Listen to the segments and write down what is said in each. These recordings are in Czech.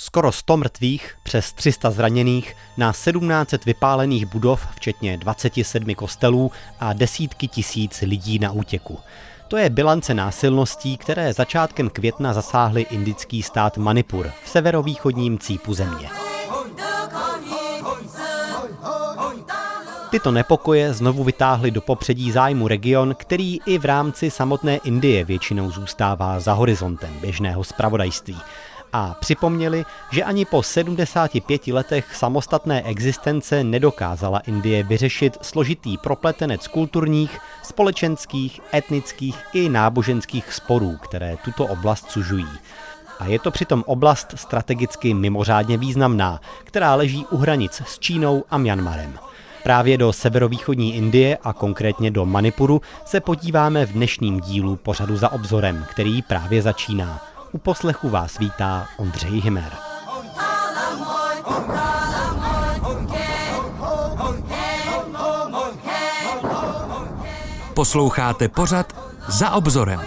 Skoro 100 mrtvých, přes 300 zraněných, na 1700 vypálených budov, včetně 27 kostelů a desítky tisíc lidí na útěku. To je bilance násilností, které začátkem května zasáhly indický stát Manipur v severovýchodním cípu země. Tyto nepokoje znovu vytáhly do popředí zájmu region, který i v rámci samotné Indie většinou zůstává za horizontem běžného zpravodajství a připomněli, že ani po 75 letech samostatné existence nedokázala Indie vyřešit složitý propletenec kulturních, společenských, etnických i náboženských sporů, které tuto oblast sužují. A je to přitom oblast strategicky mimořádně významná, která leží u hranic s Čínou a Myanmarem. Právě do severovýchodní Indie a konkrétně do Manipuru se podíváme v dnešním dílu pořadu za obzorem, který právě začíná. U poslechu vás vítá Ondřej Himer. Posloucháte pořad za obzorem.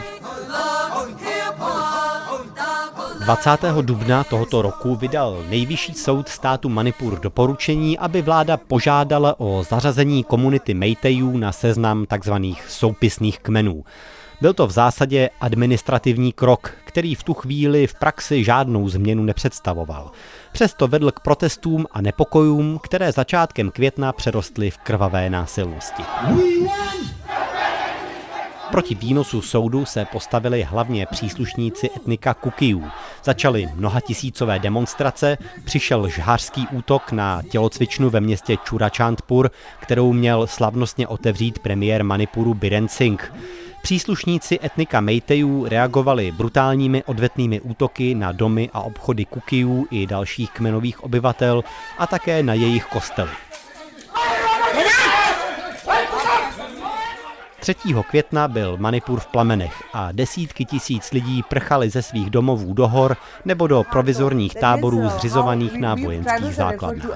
20. dubna tohoto roku vydal nejvyšší soud státu Manipur doporučení, aby vláda požádala o zařazení komunity Meitejů na seznam tzv. soupisných kmenů. Byl to v zásadě administrativní krok, který v tu chvíli v praxi žádnou změnu nepředstavoval. Přesto vedl k protestům a nepokojům, které začátkem května přerostly v krvavé násilnosti. Proti výnosu soudu se postavili hlavně příslušníci etnika Kukiů. Začaly mnohatisícové demonstrace, přišel žhářský útok na tělocvičnu ve městě Churachandpur, kterou měl slavnostně otevřít premiér Manipuru Biren Singh. Příslušníci etnika Meitejů reagovali brutálními odvetnými útoky na domy a obchody Kukiů i dalších kmenových obyvatel a také na jejich kostely. 3. května byl Manipur v plamenech a desítky tisíc lidí prchali ze svých domovů do hor nebo do provizorních táborů zřizovaných na vojenských základnách.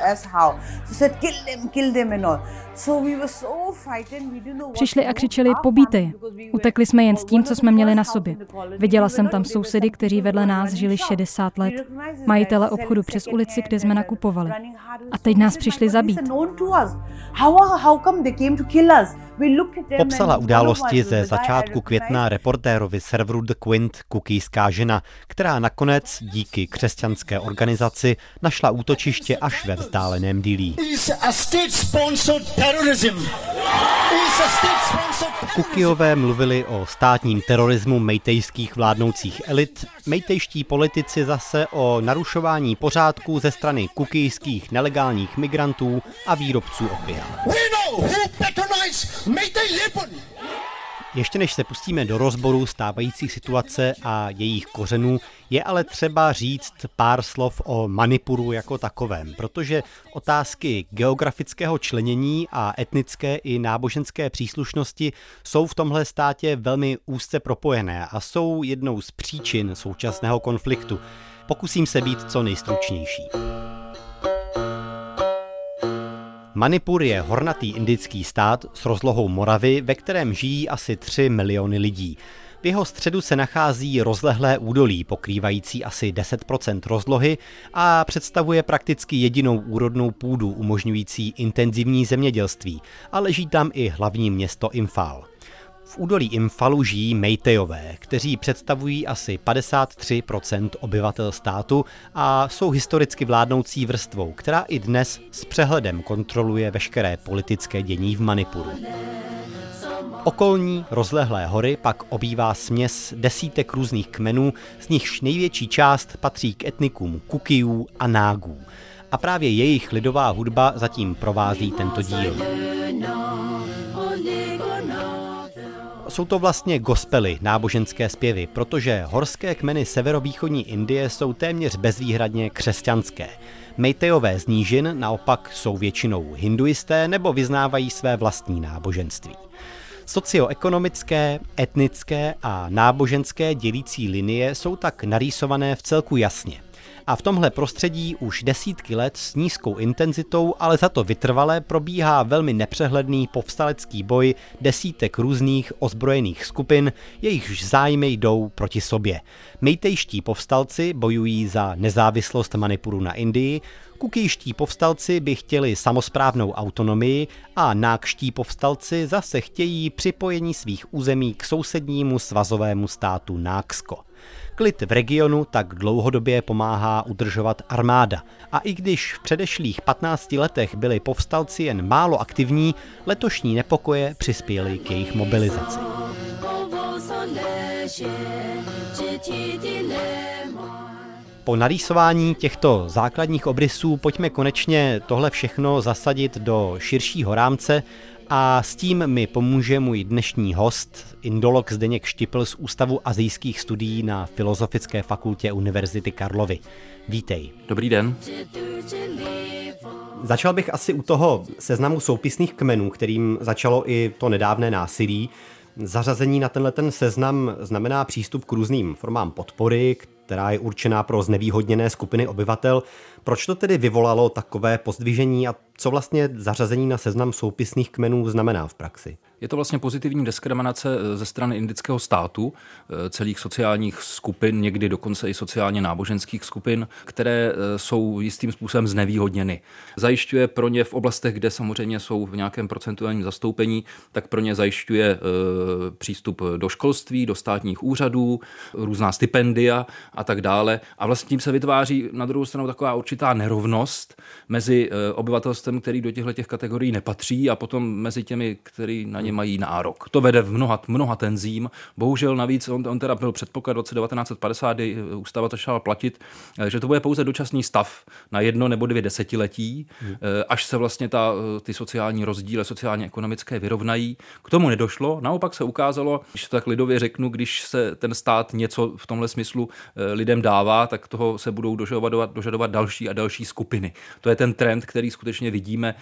Přišli a křičeli pobíte. Utekli jsme jen s tím, co jsme měli na sobě. Viděla jsem tam sousedy, kteří vedle nás žili 60 let. Majitele obchodu přes ulici, kde jsme nakupovali. A teď nás přišli zabít. Popsala události ze začátku května reportérovi serveru The Quint kukýská žena, která nakonec díky křesťanské organizaci našla útočiště až ve vzdáleném Dili. Kukiové mluvili o státním terorismu mejtejských vládnoucích elit, mejtejští politici zase o narušování pořádků ze strany kukijských nelegálních migrantů a výrobců opia. Ještě než se pustíme do rozboru stávající situace a jejich kořenů, je ale třeba říct pár slov o Manipuru jako takovém, protože otázky geografického členění a etnické i náboženské příslušnosti jsou v tomhle státě velmi úzce propojené a jsou jednou z příčin současného konfliktu. Pokusím se být co nejstručnější. Manipur je hornatý indický stát s rozlohou Moravy, ve kterém žijí asi 3 miliony lidí. V jeho středu se nachází rozlehlé údolí, pokrývající asi 10% rozlohy a představuje prakticky jedinou úrodnou půdu umožňující intenzivní zemědělství a leží tam i hlavní město Imphal. V údolí Imfalu žijí Mejtejové, kteří představují asi 53% obyvatel státu a jsou historicky vládnoucí vrstvou, která i dnes s přehledem kontroluje veškeré politické dění v Manipuru. Okolní rozlehlé hory pak obývá směs desítek různých kmenů, z nichž největší část patří k etnikům Kukiů a Nágů. A právě jejich lidová hudba zatím provází tento díl. Jsou to vlastně gospely, náboženské zpěvy, protože horské kmeny severovýchodní Indie jsou téměř bezvýhradně křesťanské. Mejtejové z nížin naopak jsou většinou hinduisté nebo vyznávají své vlastní náboženství. Socioekonomické, etnické a náboženské dělící linie jsou tak narýsované v celku jasně. A v tomhle prostředí už desítky let s nízkou intenzitou, ale za to vytrvalé probíhá velmi nepřehledný povstalecký boj desítek různých ozbrojených skupin, jejichž zájmy jdou proti sobě. Mejtejští povstalci bojují za nezávislost Manipuru na Indii, Kukýští povstalci by chtěli samozprávnou autonomii a nákští povstalci zase chtějí připojení svých území k sousednímu svazovému státu Náksko. Klid v regionu tak dlouhodobě pomáhá udržovat armáda. A i když v předešlých 15 letech byli povstalci jen málo aktivní, letošní nepokoje přispěly k jejich mobilizaci. Po narýsování těchto základních obrysů pojďme konečně tohle všechno zasadit do širšího rámce a s tím mi pomůže můj dnešní host, indolog Zdeněk Štipl z Ústavu azijských studií na Filozofické fakultě Univerzity Karlovy. Vítej. Dobrý den. Začal bych asi u toho seznamu soupisných kmenů, kterým začalo i to nedávné násilí. Zařazení na tenhle ten seznam znamená přístup k různým formám podpory, která je určená pro znevýhodněné skupiny obyvatel. Proč to tedy vyvolalo takové pozdvižení a co vlastně zařazení na seznam soupisných kmenů znamená v praxi? Je to vlastně pozitivní diskriminace eh, ze strany indického státu, eh, celých sociálních skupin, někdy dokonce i sociálně náboženských skupin, které eh, jsou jistým způsobem znevýhodněny. Zajišťuje pro ně v oblastech, kde samozřejmě jsou v nějakém procentuálním zastoupení, tak pro ně zajišťuje přístup do školství, do státních úřadů, různá stipendia a tak dále. A vlastně tím se vytváří na druhou stranu taková určitá nerovnost mezi obyvatelstvem, který do těchto těch kategorií nepatří a potom mezi těmi, který na ně mají nárok. To vede v mnoha, mnoha tenzím. Bohužel navíc on, on teda byl předpoklad v roce 1950, kdy eh, ústava začala platit, eh, že to bude pouze dočasný stav na jedno nebo dvě desetiletí, hmm. až se vlastně ta, ty sociální rozdíly, sociálně ekonomické vyrovnají. K tomu nedošlo. Naopak se ukázalo, když to tak lidově řeknu, když se ten stát něco v tomhle smyslu lidem dává, tak toho se budou dožadovat, dožadovat další a další skupiny. To je ten trend, který skutečně vidíme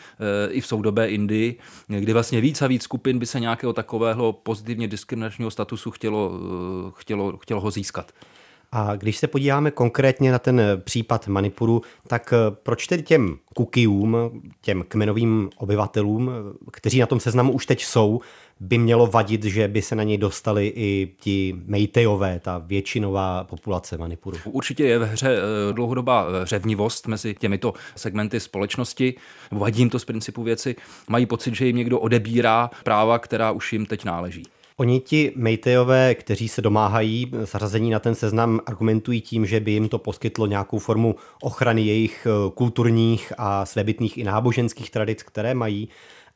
i v soudobé Indii, kdy vlastně víc a víc skupin by se nějakého takového pozitivně diskriminačního statusu chtělo, eh, chtělo, chtělo ho získat. A když se podíváme konkrétně na ten případ Manipuru, tak eh, proč tedy těm kukiům, těm kmenovým obyvatelům, kteří na tom seznamu už teď jsou, by mělo vadit, že by se na něj dostali i ti Mejtejové, ta většinová populace Manipuru. Určitě je ve hře eh, dlouhodobá eh, řevnivost mezi těmito segmenty společnosti. Vadí jim to z principu věci. Mají pocit, že jim někdo odebírá práva, která už jim teď náleží. Oni ti Mejtejové, kteří se domáhají zařazení na ten seznam, argumentují tím, že by jim to poskytlo nějakou formu ochrany jejich eh, kulturních a svébytných i náboženských tradic, které mají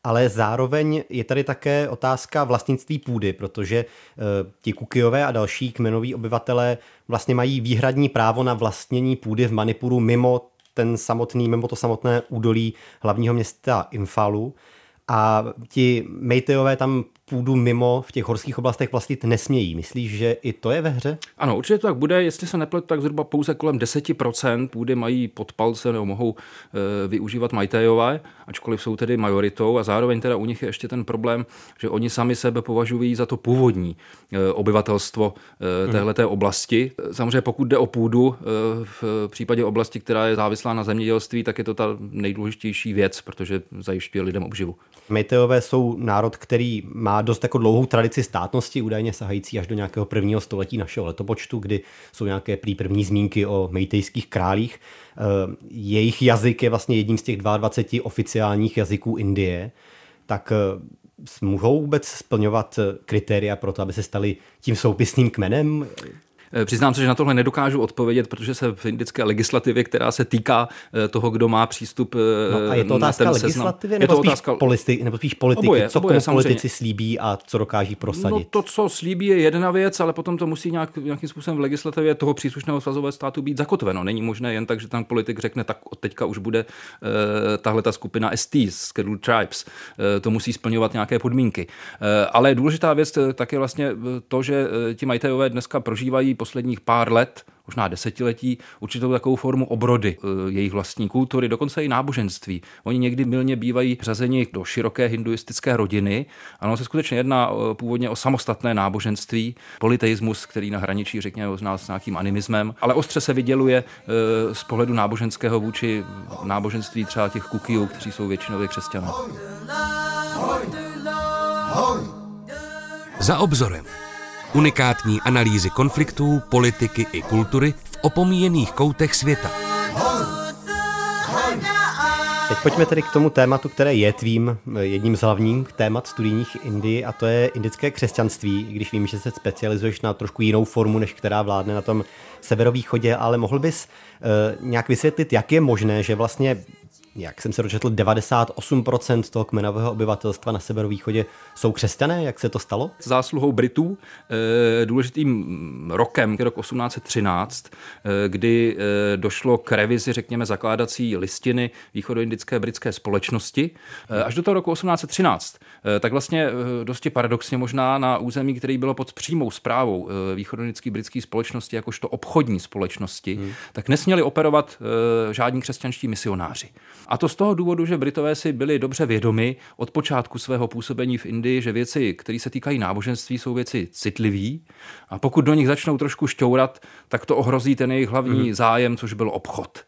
ale zároveň je tady také otázka vlastnictví půdy, protože uh, ti Kukijové a další kmenoví obyvatelé vlastně mají výhradní právo na vlastnění půdy v Manipuru mimo ten samotný, mimo to samotné údolí hlavního města Imfalu. A ti Mejteové tam půdu mimo v těch horských oblastech vlastnit nesmějí. Myslíš, že i to je ve hře? Ano, určitě to tak bude. Jestli se nepletu, tak zhruba pouze kolem 10% půdy mají pod palce nebo mohou e, využívat majtajové, ačkoliv jsou tedy majoritou a zároveň teda u nich je ještě ten problém, že oni sami sebe považují za to původní e, obyvatelstvo e, téhleté hmm. oblasti. Samozřejmě pokud jde o půdu, e, v případě oblasti, která je závislá na zemědělství, tak je to ta nejdůležitější věc, protože zajišťuje lidem obživu. Majtajové jsou národ, který má dost jako dlouhou tradici státnosti, údajně sahající až do nějakého prvního století našeho letopočtu, kdy jsou nějaké prý první zmínky o mejtejských králích. Eh, jejich jazyk je vlastně jedním z těch 22 oficiálních jazyků Indie. Tak eh, mohou vůbec splňovat eh, kritéria pro to, aby se stali tím soupisným kmenem? Eh, přiznám se, že na tohle nedokážu odpovědět, protože se v indické legislativě, která se týká eh, toho, kdo má přístup eh, no a je to otázka na ten legislativy, seznam, nebo, je to spíš otázka... Politi- nebo spíš politiky, oboje, co oboje, politici slíbí a co dokáží prosadit? No to, co slíbí, je jedna věc, ale potom to musí nějak, nějakým způsobem v legislativě toho příslušného svazového státu být zakotveno. Není možné jen tak, že tam politik řekne, tak od teďka už bude uh, tahle ta skupina ST, Scheduled Tribes. Uh, to musí splňovat nějaké podmínky. Uh, ale důležitá věc tak je vlastně to, že ti majitelové dneska prožívají posledních pár let možná desetiletí, určitou takovou formu obrody e, jejich vlastní kultury, dokonce i náboženství. Oni někdy milně bývají řazeni do široké hinduistické rodiny, ale ono se skutečně jedná e, původně o samostatné náboženství, politeismus, který na hraničí, řekněme, s nějakým animismem, ale ostře se vyděluje e, z pohledu náboženského vůči náboženství třeba těch kukijů, kteří jsou většinově křesťané. Za obzorem. Unikátní analýzy konfliktů, politiky i kultury v opomíjených koutech světa. Teď pojďme tedy k tomu tématu, které je tvým eh, jedním z hlavních témat studijních Indii a to je indické křesťanství, i když vím, že se specializuješ na trošku jinou formu, než která vládne na tom severovýchodě, ale mohl bys uh, nějak vysvětlit, jak je možné, že vlastně jak jsem se dočetl, 98% toho kmenového obyvatelstva na severovýchodě jsou křesťané. Jak se to stalo? Zásluhou Britů eh, důležitým rokem, rok 1813, eh, kdy eh, došlo k revizi, řekněme, zakládací listiny východoindické britské společnosti. Až do toho roku 1813, tak vlastně dosti paradoxně možná na území, který bylo pod přímou zprávou východoindické britské společnosti, jakožto obchodní společnosti, hmm. tak nesměli operovat žádní křesťanští misionáři. A to z toho důvodu, že Britové si byli dobře vědomi od počátku svého působení v Indii, že věci, které se týkají náboženství, jsou věci citlivé. A pokud do nich začnou trošku šťourat, tak to ohrozí ten jejich hlavní mm. zájem, což byl obchod.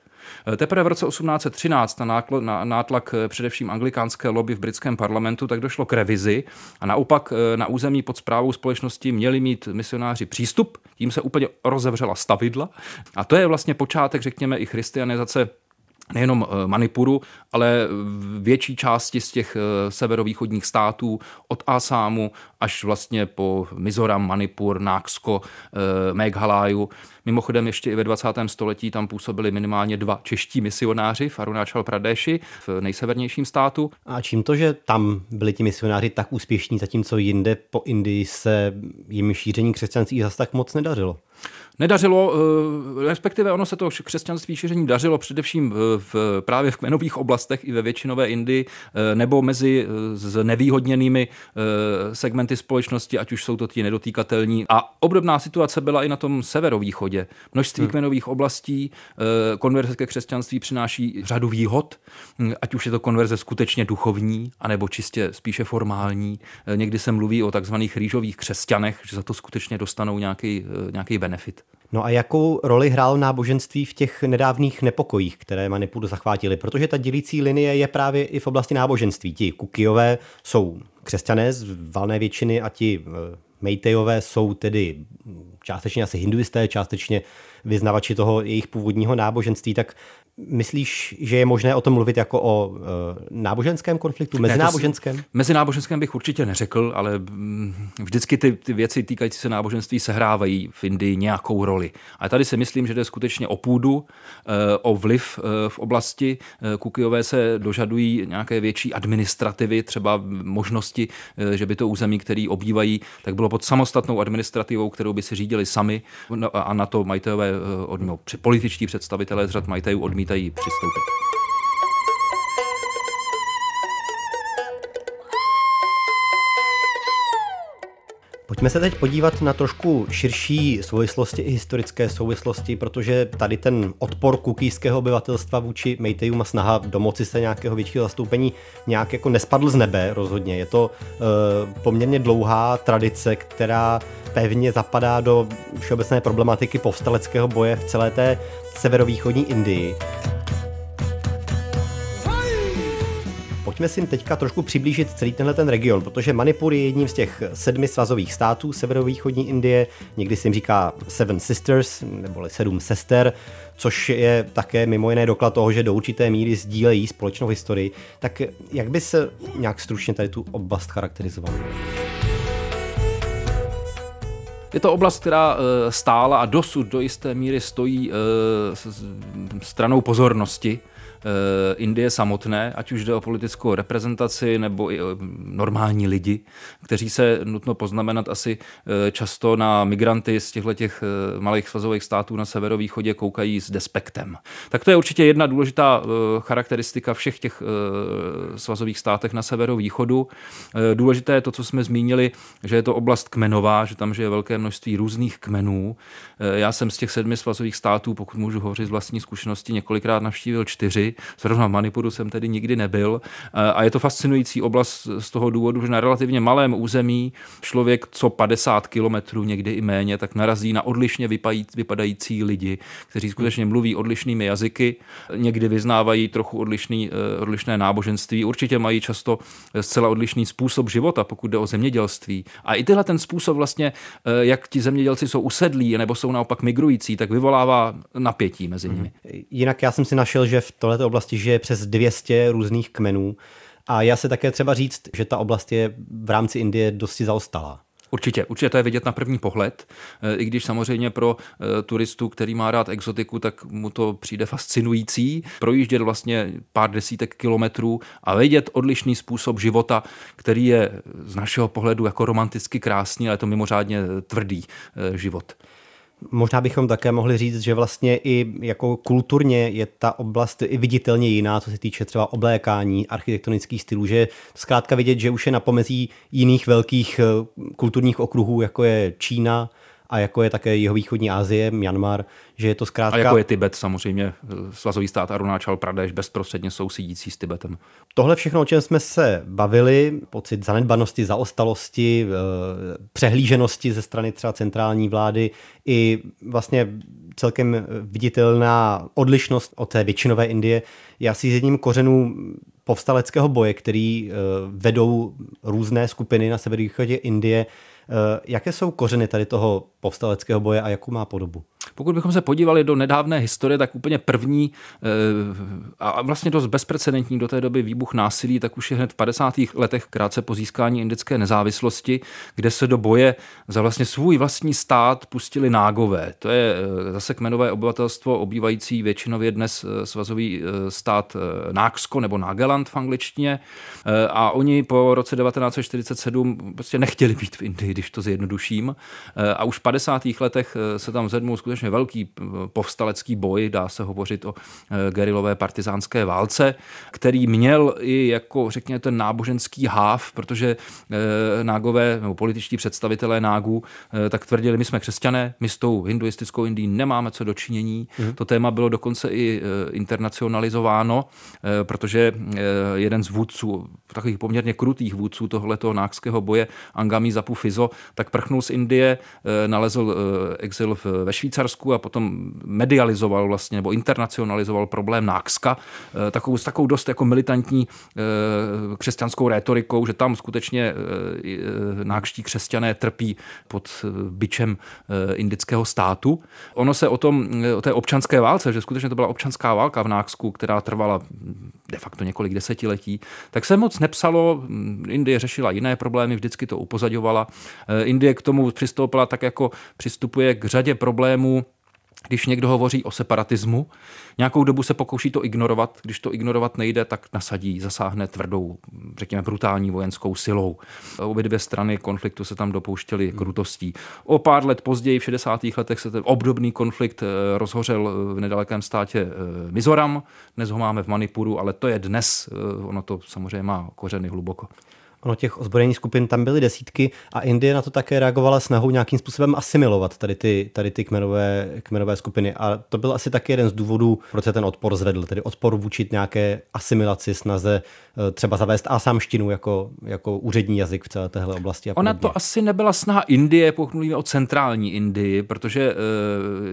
E, teprve v roce 1813 na, na nátlak e, především anglikánské lobby v britském parlamentu tak došlo k revizi a naopak e, na území pod zprávou společnosti měli mít misionáři přístup, tím se úplně rozevřela stavidla a to je vlastně počátek, řekněme, i christianizace nejenom eh, Manipuru, ale větší části z těch eh, severovýchodních států od Asámu až vlastně po Mizoram, Manipur, Náksko, eh, Meghaláju. Mimochodem ještě i ve 20. století tam působili minimálně dva čeští misionáři v Arunachal Pradeshi, v nejsevernějším státu. A čím to, že tam byli ti misionáři tak úspěšní, zatímco jinde po Indii se jim šíření křesťanství zase tak moc nedařilo? Nedařilo, eh, respektive ono se to křesťanství šíření dařilo především v, v, právě v kmenových oblastech i ve většinové Indii eh, nebo mezi z nevýhodněnými segmenty společnosti, ať už jsou to ti nedotýkatelní. A obdobná situace byla i na tom severovýchodě. Množství hmm. kmenových oblastí, konverze ke křesťanství přináší řadu výhod, hm, ať už je to konverze skutečně duchovní, anebo čistě spíše formální. Někdy se mluví o takzvaných rýžových křesťanech, že za to skutečně dostanou nějaký, nějaký benefit. No a jakou roli hrálo náboženství v těch nedávných nepokojích, které Manipur zachvátili? Protože ta dělící linie je právě i v oblasti náboženství. Ti Kukijové jsou křesťané z valné většiny a ti eh, Mejtejové jsou tedy částečně asi hinduisté, částečně vyznavači toho jejich původního náboženství, tak Myslíš, že je možné o tom mluvit jako o e, náboženském konfliktu, mezináboženském? Ne, mezináboženském bych určitě neřekl, ale mm, vždycky ty, ty věci týkající se náboženství sehrávají v Indii nějakou roli. A tady si myslím, že jde skutečně o půdu, e, o vliv e, v oblasti. Kukijové se dožadují nějaké větší administrativy, třeba možnosti, že by to území, který obývají, tak bylo pod samostatnou administrativou, kterou by si řídili sami no, a na to majitelé, no, političtí představitelé z řad majitelů odmítají přistoupit. Pojďme se teď podívat na trošku širší souvislosti i historické souvislosti, protože tady ten odpor kukýského obyvatelstva vůči Mejtejům a snaha domoci se nějakého většího zastoupení nějak jako nespadl z nebe rozhodně. Je to e, poměrně dlouhá tradice, která pevně zapadá do všeobecné problematiky povstaleckého boje v celé té severovýchodní Indii. Pojďme si teďka trošku přiblížit celý tenhle ten region, protože Manipur je jedním z těch sedmi svazových států severovýchodní Indie, někdy se jim říká Seven Sisters, neboli sedm sester, což je také mimo jiné doklad toho, že do určité míry sdílejí společnou historii. Tak jak by se nějak stručně tady tu oblast charakterizoval? Je to oblast, která eh, stála a dosud do jisté míry stojí eh, stranou pozornosti Eh, Indie samotné, ať už jde o politickou reprezentaci nebo i normální lidi, kteří se nutno poznamenat asi často na migranty z těchto těch malých svazových států na severovýchodě koukají s despektem. Tak to je určitě jedna důležitá charakteristika všech těch svazových státech na severovýchodu. Důležité je to, co jsme zmínili, že je to oblast kmenová, že tam žije velké množství různých kmenů. Eh, já jsem z těch sedmi svazových států, pokud můžu hovořit z vlastní zkušenosti, několikrát navštívil čtyři. Zrovna v Manipuru jsem tedy nikdy nebyl. Eh, a je to fascinující oblast z toho důvodu, že na relativně malém území člověk co 50 kilometrů, někdy i méně, tak narazí na odlišně vypadající lidi, kteří skutečně mluví odlišnými jazyky, někdy vyznávají trochu odlišný, odlišné náboženství, určitě mají často zcela odlišný způsob života, pokud jde o zemědělství. A i tyhle ten způsob vlastně, eh, jak ti zemědělci jsou usedlí nebo jsou naopak migrující, tak vyvolává napětí mezi nimi. Jinak já jsem si našel, že v této oblasti žije přes 200 různých kmenů. A já se také třeba říct, že ta oblast je v rámci Indie dosti zaostalá. Určitě, určitě to je vidět na první pohled, eh, i když samozřejmě pro eh, turistu, který má rád exotiku, tak mu to přijde fascinující. Projíždět vlastně pár desítek kilometrů a vidět odlišný způsob života, který je z našeho pohledu jako romanticky krásný, ale je to mimořádně tvrdý eh, život. Možná bychom také mohli říct, že vlastně i jako kulturně je ta oblast i viditelně jiná, co se týče třeba oblékání, architektonických stylů, že zkrátka vidět, že už je na pomezí jiných velkých eh, kulturních okruhů, jako je Čína, a jako je také jihovýchodní Asie, Myanmar, že je to zkrátka... A jako je Tibet samozřejmě, eh, svazový stát Arunachal Pradesh bezprostředně sousedící s Tibetem. Tohle všechno, o čem jsme se bavili, pocit zanedbanosti, zaostalosti, eh, přehlíženosti ze strany třeba centrální vlády i vlastně celkem viditelná odlišnost od té většinové Indie, je asi z jedním kořenů povstaleckého boje, který eh, vedou různé skupiny na severovýchodě Indie, jaké jsou kořeny tady toho povstaleckého boje a jakou má podobu? Pokud bychom se podívali do nedávné historie, tak úplně první eh, a vlastně dost bezprecedentní do té doby výbuch násilí, tak už je hned v 50. letech krátce po získání indické nezávislosti, kde se do boje za vlastně svůj vlastní stát pustili nágové. To je eh, zase kmenové obyvatelstvo obývající většinově dnes svazový stát Náksko nebo Nageland v angličtině. A oni po roce 1947 prostě nechtěli být v Indii, když to zjednoduším. A už v 50. letech se tam zedmul skutečně velký eh, povstalecký boj, dá se hovořit o eh, gerilové partizánské válce, který měl i jako, řekněme, ten náboženský háv, protože eh, nágové nebo političtí představitelé nágů tak tvrdili, my jsme křesťané, my s tou hinduistickou Indií nemáme co dočinění. Mm. To téma bylo dokonce i internacionalizováno, protože jeden z vůdců, takových poměrně krutých vůdců tohoto nákského boje, Angami Zapu Fizo, tak prchnul z Indie, nalezl exil ve Švýcarsku a potom medializoval vlastně, nebo internacionalizoval problém Nákska, eh, takovou, s takovou dost jako militantní eh, křesťanskou rétorikou, že tam skutečně eh, nákští křesťané trpí pod byčem indického státu. Ono se o tom, o té občanské válce, že skutečně to byla občanská válka v Náksku, která trvala de facto několik desetiletí, tak se moc nepsalo. Indie řešila jiné problémy, vždycky to upozaďovala. Indie k tomu přistoupila tak, jako přistupuje k řadě problémů, když někdo hovoří o separatismu, nějakou dobu se pokouší to ignorovat, když to ignorovat nejde, tak nasadí, zasáhne tvrdou, řekněme, brutální vojenskou silou. Obě dvě strany konfliktu se tam dopouštěly krutostí. O pár let později, v 60. letech, se ten obdobný konflikt eh, rozhořel v nedalekém státě eh, Mizoram. Dnes ho máme v Manipuru, ale to je dnes, eh, ono to samozřejmě má kořeny hluboko. Ono těch ozbrojených skupin tam byly desítky a Indie na to také reagovala snahou nějakým způsobem asimilovat tady ty, tady ty kmenové, kmenové skupiny. A to byl asi taky jeden z důvodů, proč se ten odpor zvedl, tedy odpor vůči nějaké asimilaci, snaze eh, třeba zavést asamštinu jako, jako úřední jazyk v celé téhle oblasti. A Ona to asi nebyla snaha Indie, pokud mluvíme o centrální Indii, protože e,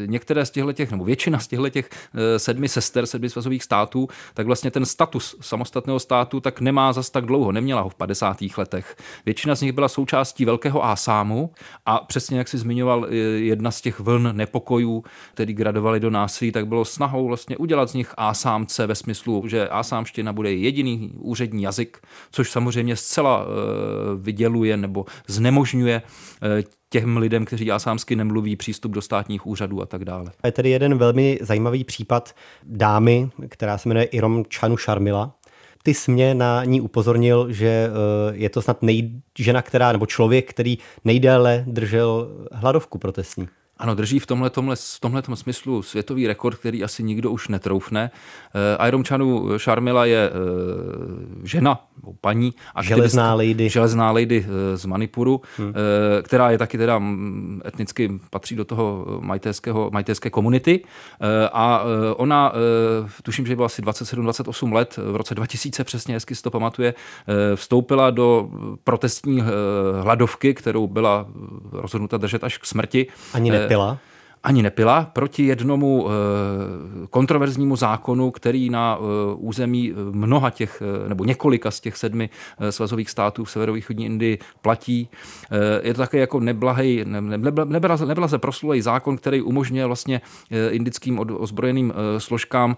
některé z těchto těch, nebo většina z těchto těch e, sedmi sester, sedmi svazových států, tak vlastně ten status samostatného státu tak nemá zas tak dlouho, neměla ho v 50 letech. Většina z nich byla součástí Velkého Ásámu a přesně jak si zmiňoval, jedna z těch vln nepokojů, který gradovaly do násilí, tak bylo snahou vlastně udělat z nich Ásámce ve smyslu, že Ásámština bude jediný úřední jazyk, což samozřejmě zcela e, vyděluje nebo znemožňuje e, těm lidem, kteří asámsky nemluví, přístup do státních úřadů a tak dále. Je tady jeden velmi zajímavý případ dámy, která se jmenuje Irom Chanu Sharmila, ty jsi mě na ní upozornil, že eh, je to snad nej, žena, která, nebo člověk, který nejdéle držel hladovku protestní. Ano, drží v tomhle, v tomhle smyslu světový rekord, který asi nikdo už netroufne. Iron Chanu Sharmila je žena, paní. Železná lady. Železná lady z Manipuru, hmm. která je taky teda etnicky patří do toho majtéského, majtéské komunity. A ona, tuším, že byla asi 27-28 let, v roce 2000 přesně, hezky si to pamatuje, vstoupila do protestní hladovky, kterou byla rozhodnuta držet až k smrti. Ani nepila? ani nepila proti jednomu kontroverznímu zákonu, který na území mnoha těch, nebo několika z těch sedmi svazových států v severovýchodní Indii platí. Je to také jako neblahej, se proslulej zákon, který umožňuje vlastně indickým ozbrojeným složkám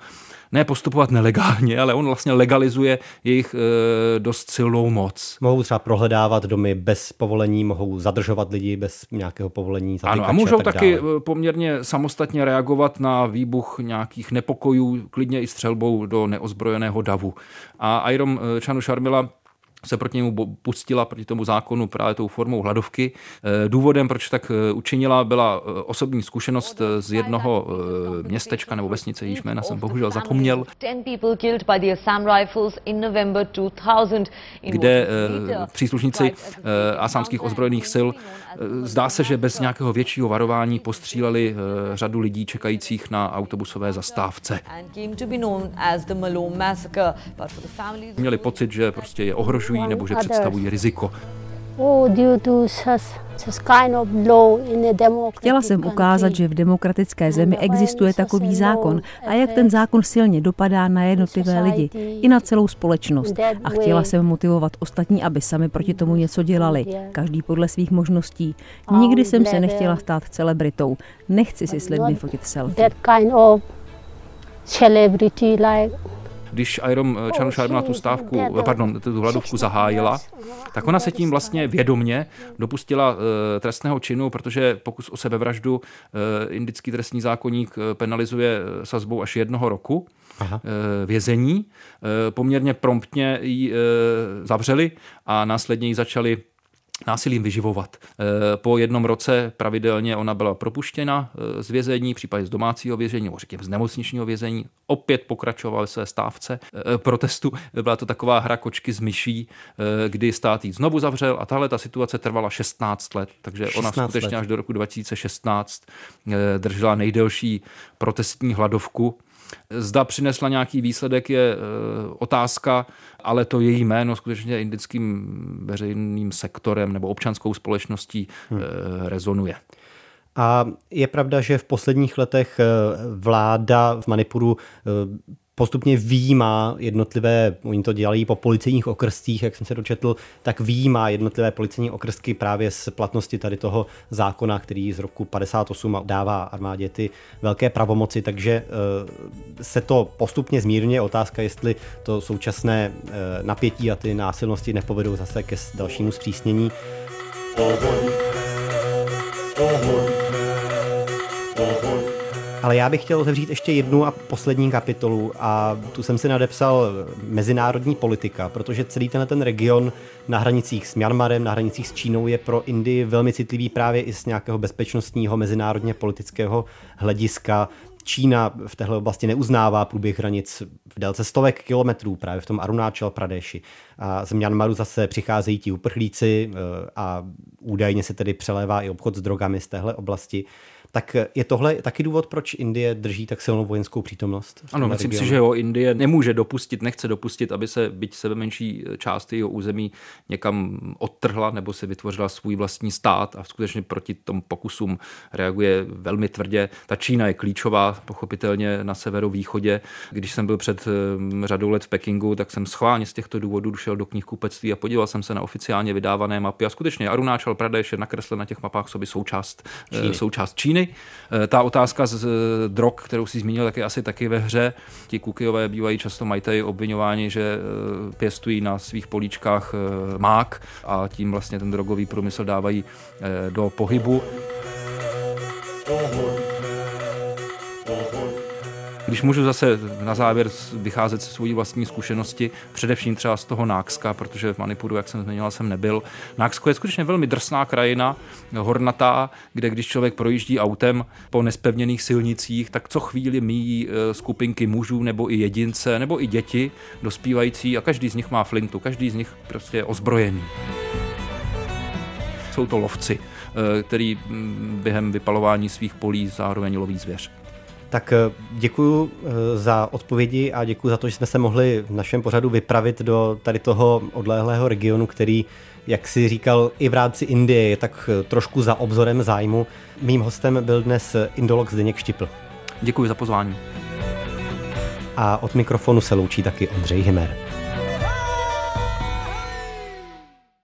ne postupovat nelegálně, ale on vlastně legalizuje jejich e, dost silnou moc. Mohou třeba prohledávat domy bez povolení, mohou zadržovat lidi bez nějakého povolení. Ano, a můžou a tak taky dále. poměrně samostatně reagovat na výbuch nějakých nepokojů, klidně i střelbou do neozbrojeného davu. A Irom Chanu Sharmila se proti němu pustila, proti tomu zákonu právě tou formou hladovky. Eh, důvodem, proč tak eh, učinila, byla eh, osobní zkušenost z jednoho městečka nebo vesnice, již jména jsem bohužel zapomněl, kde příslušníci asámských ozbrojených sil zdá se, že bez nějakého většího varování postříleli řadu lidí čekajících na autobusové zastávce. Měli pocit, že prostě je ohrožují ohrožují nebo že představují riziko. Oh, Chtěla jsem ukázat, že v demokratické zemi existuje takový zákon a jak ten zákon silně dopadá na jednotlivé lidi i na celou společnost. A chtěla jsem motivovat ostatní, aby sami proti tomu něco dělali, každý podle svých možností. Nikdy jsem se nechtěla stát celebritou. Nechci si s lidmi fotit selfie. Když Iron eh, Chanu Sharma tu stávku, eh, pardon, tu hladovku zahájila, tak ona se tím vlastně vědomně dopustila uh, trestného činu, protože pokus o sebevraždu indický trestní zákonník penalizuje sazbou až jednoho roku. Aha. vězení. Poměrně promptně ji zavřeli a následně ji začali násilím vyživovat. Eh, po jednom roce pravidelně ona byla propuštěna eh, z vězení, případně z domácího vězení, nebo řekněme z nemocničního vězení. Opět pokračoval své stávce eh, protestu. Byla to taková hra kočky z myší, kdy stát jí znovu zavřel a tahle ta situace trvala 16 let, takže 16 ona skutečně let. až do roku 2016 držela nejdelší protestní hladovku Zda přinesla nějaký výsledek je otázka, ale to její jméno skutečně indickým veřejným sektorem nebo občanskou společností hmm. rezonuje. A je pravda, že v posledních letech eh, vláda v Manipuru eh, postupně výjímá jednotlivé, oni to dělají po policejních okrstích, jak jsem se dočetl, tak výjímá jednotlivé policejní okrstky právě z platnosti tady toho zákona, který z roku 58 dává armádě ty velké pravomoci, takže eh, se to postupně zmírňuje. Otázka, jestli to současné eh, napětí a ty násilnosti nepovedou zase ke dalšímu zpřísnění. Ohoj. Ohoj. Ale já bych chtěl otevřít ještě jednu a poslední kapitolu a tu jsem si nadepsal mezinárodní politika, protože celý tenhle ten region na hranicích s Myanmarem, na hranicích s Čínou je pro Indii velmi citlivý právě i z nějakého bezpečnostního mezinárodně politického hlediska. Čína v téhle oblasti neuznává průběh hranic v délce stovek kilometrů, právě v tom Arunachal Pradeši. A z Myanmaru zase přicházejí ti uprchlíci eh, a údajně se tedy přelévá i obchod s drogami z téhle oblasti. Tak je tohle taky důvod, proč Indie drží tak silnou vojenskou přítomnost? Ano, myslím regionu? si, že jo, Indie nemůže dopustit, nechce dopustit, aby se byť sebe menší část jeho území někam odtrhla nebo se vytvořila svůj vlastní stát a skutečně proti tom pokusům reaguje velmi tvrdě. Ta Čína je klíčová, pochopitelně na severovýchodě. Když jsem byl před hm, řadou let v Pekingu, tak jsem schválně z těchto důvodů šel do knihkupectví a podíval jsem se na oficiálně vydávané mapy a skutečně Arunachal Pradesh je nakreslen na těch mapách sobě součást Číny. součást Číny Číny. Eh, ta otázka z drog, kterou si zmínil, tak je asi taky ve hře. Ti kukijové bývají často majiteli obvinováni, že eh, pěstují na svých políčkách eh, mák a tím vlastně ten drogový průmysl dávají do pohybu. Když můžu zase na závěr vycházet ze svojí vlastní zkušenosti, především třeba z toho Nákska, protože v Manipuru, jak jsem zmiňoval, jsem nebyl. Náksko je skutečně velmi drsná krajina, hornatá, kde když člověk projíždí autem po nespevněných silnicích, tak co chvíli míjí e, skupinky mužů nebo i jedince, nebo i děti dospívající a každý z nich má flintu, každý z nich prostě je ozbrojený. Jsou to lovci, e, který během vypalování svých polí zároveň loví zvěř. Tak eh, děkuji eh, za odpovědi a děkuji za to, že jsme se mohli v našem pořadu vypravit do tady toho odlehlého regionu, který, jak si říkal, i v rámci Indie je tak eh, trošku za obzorem zájmu. Mým hostem byl dnes indolog Zdeněk Štipl. Děkuji za pozvání. A od mikrofonu se loučí taky Ondřej Himer.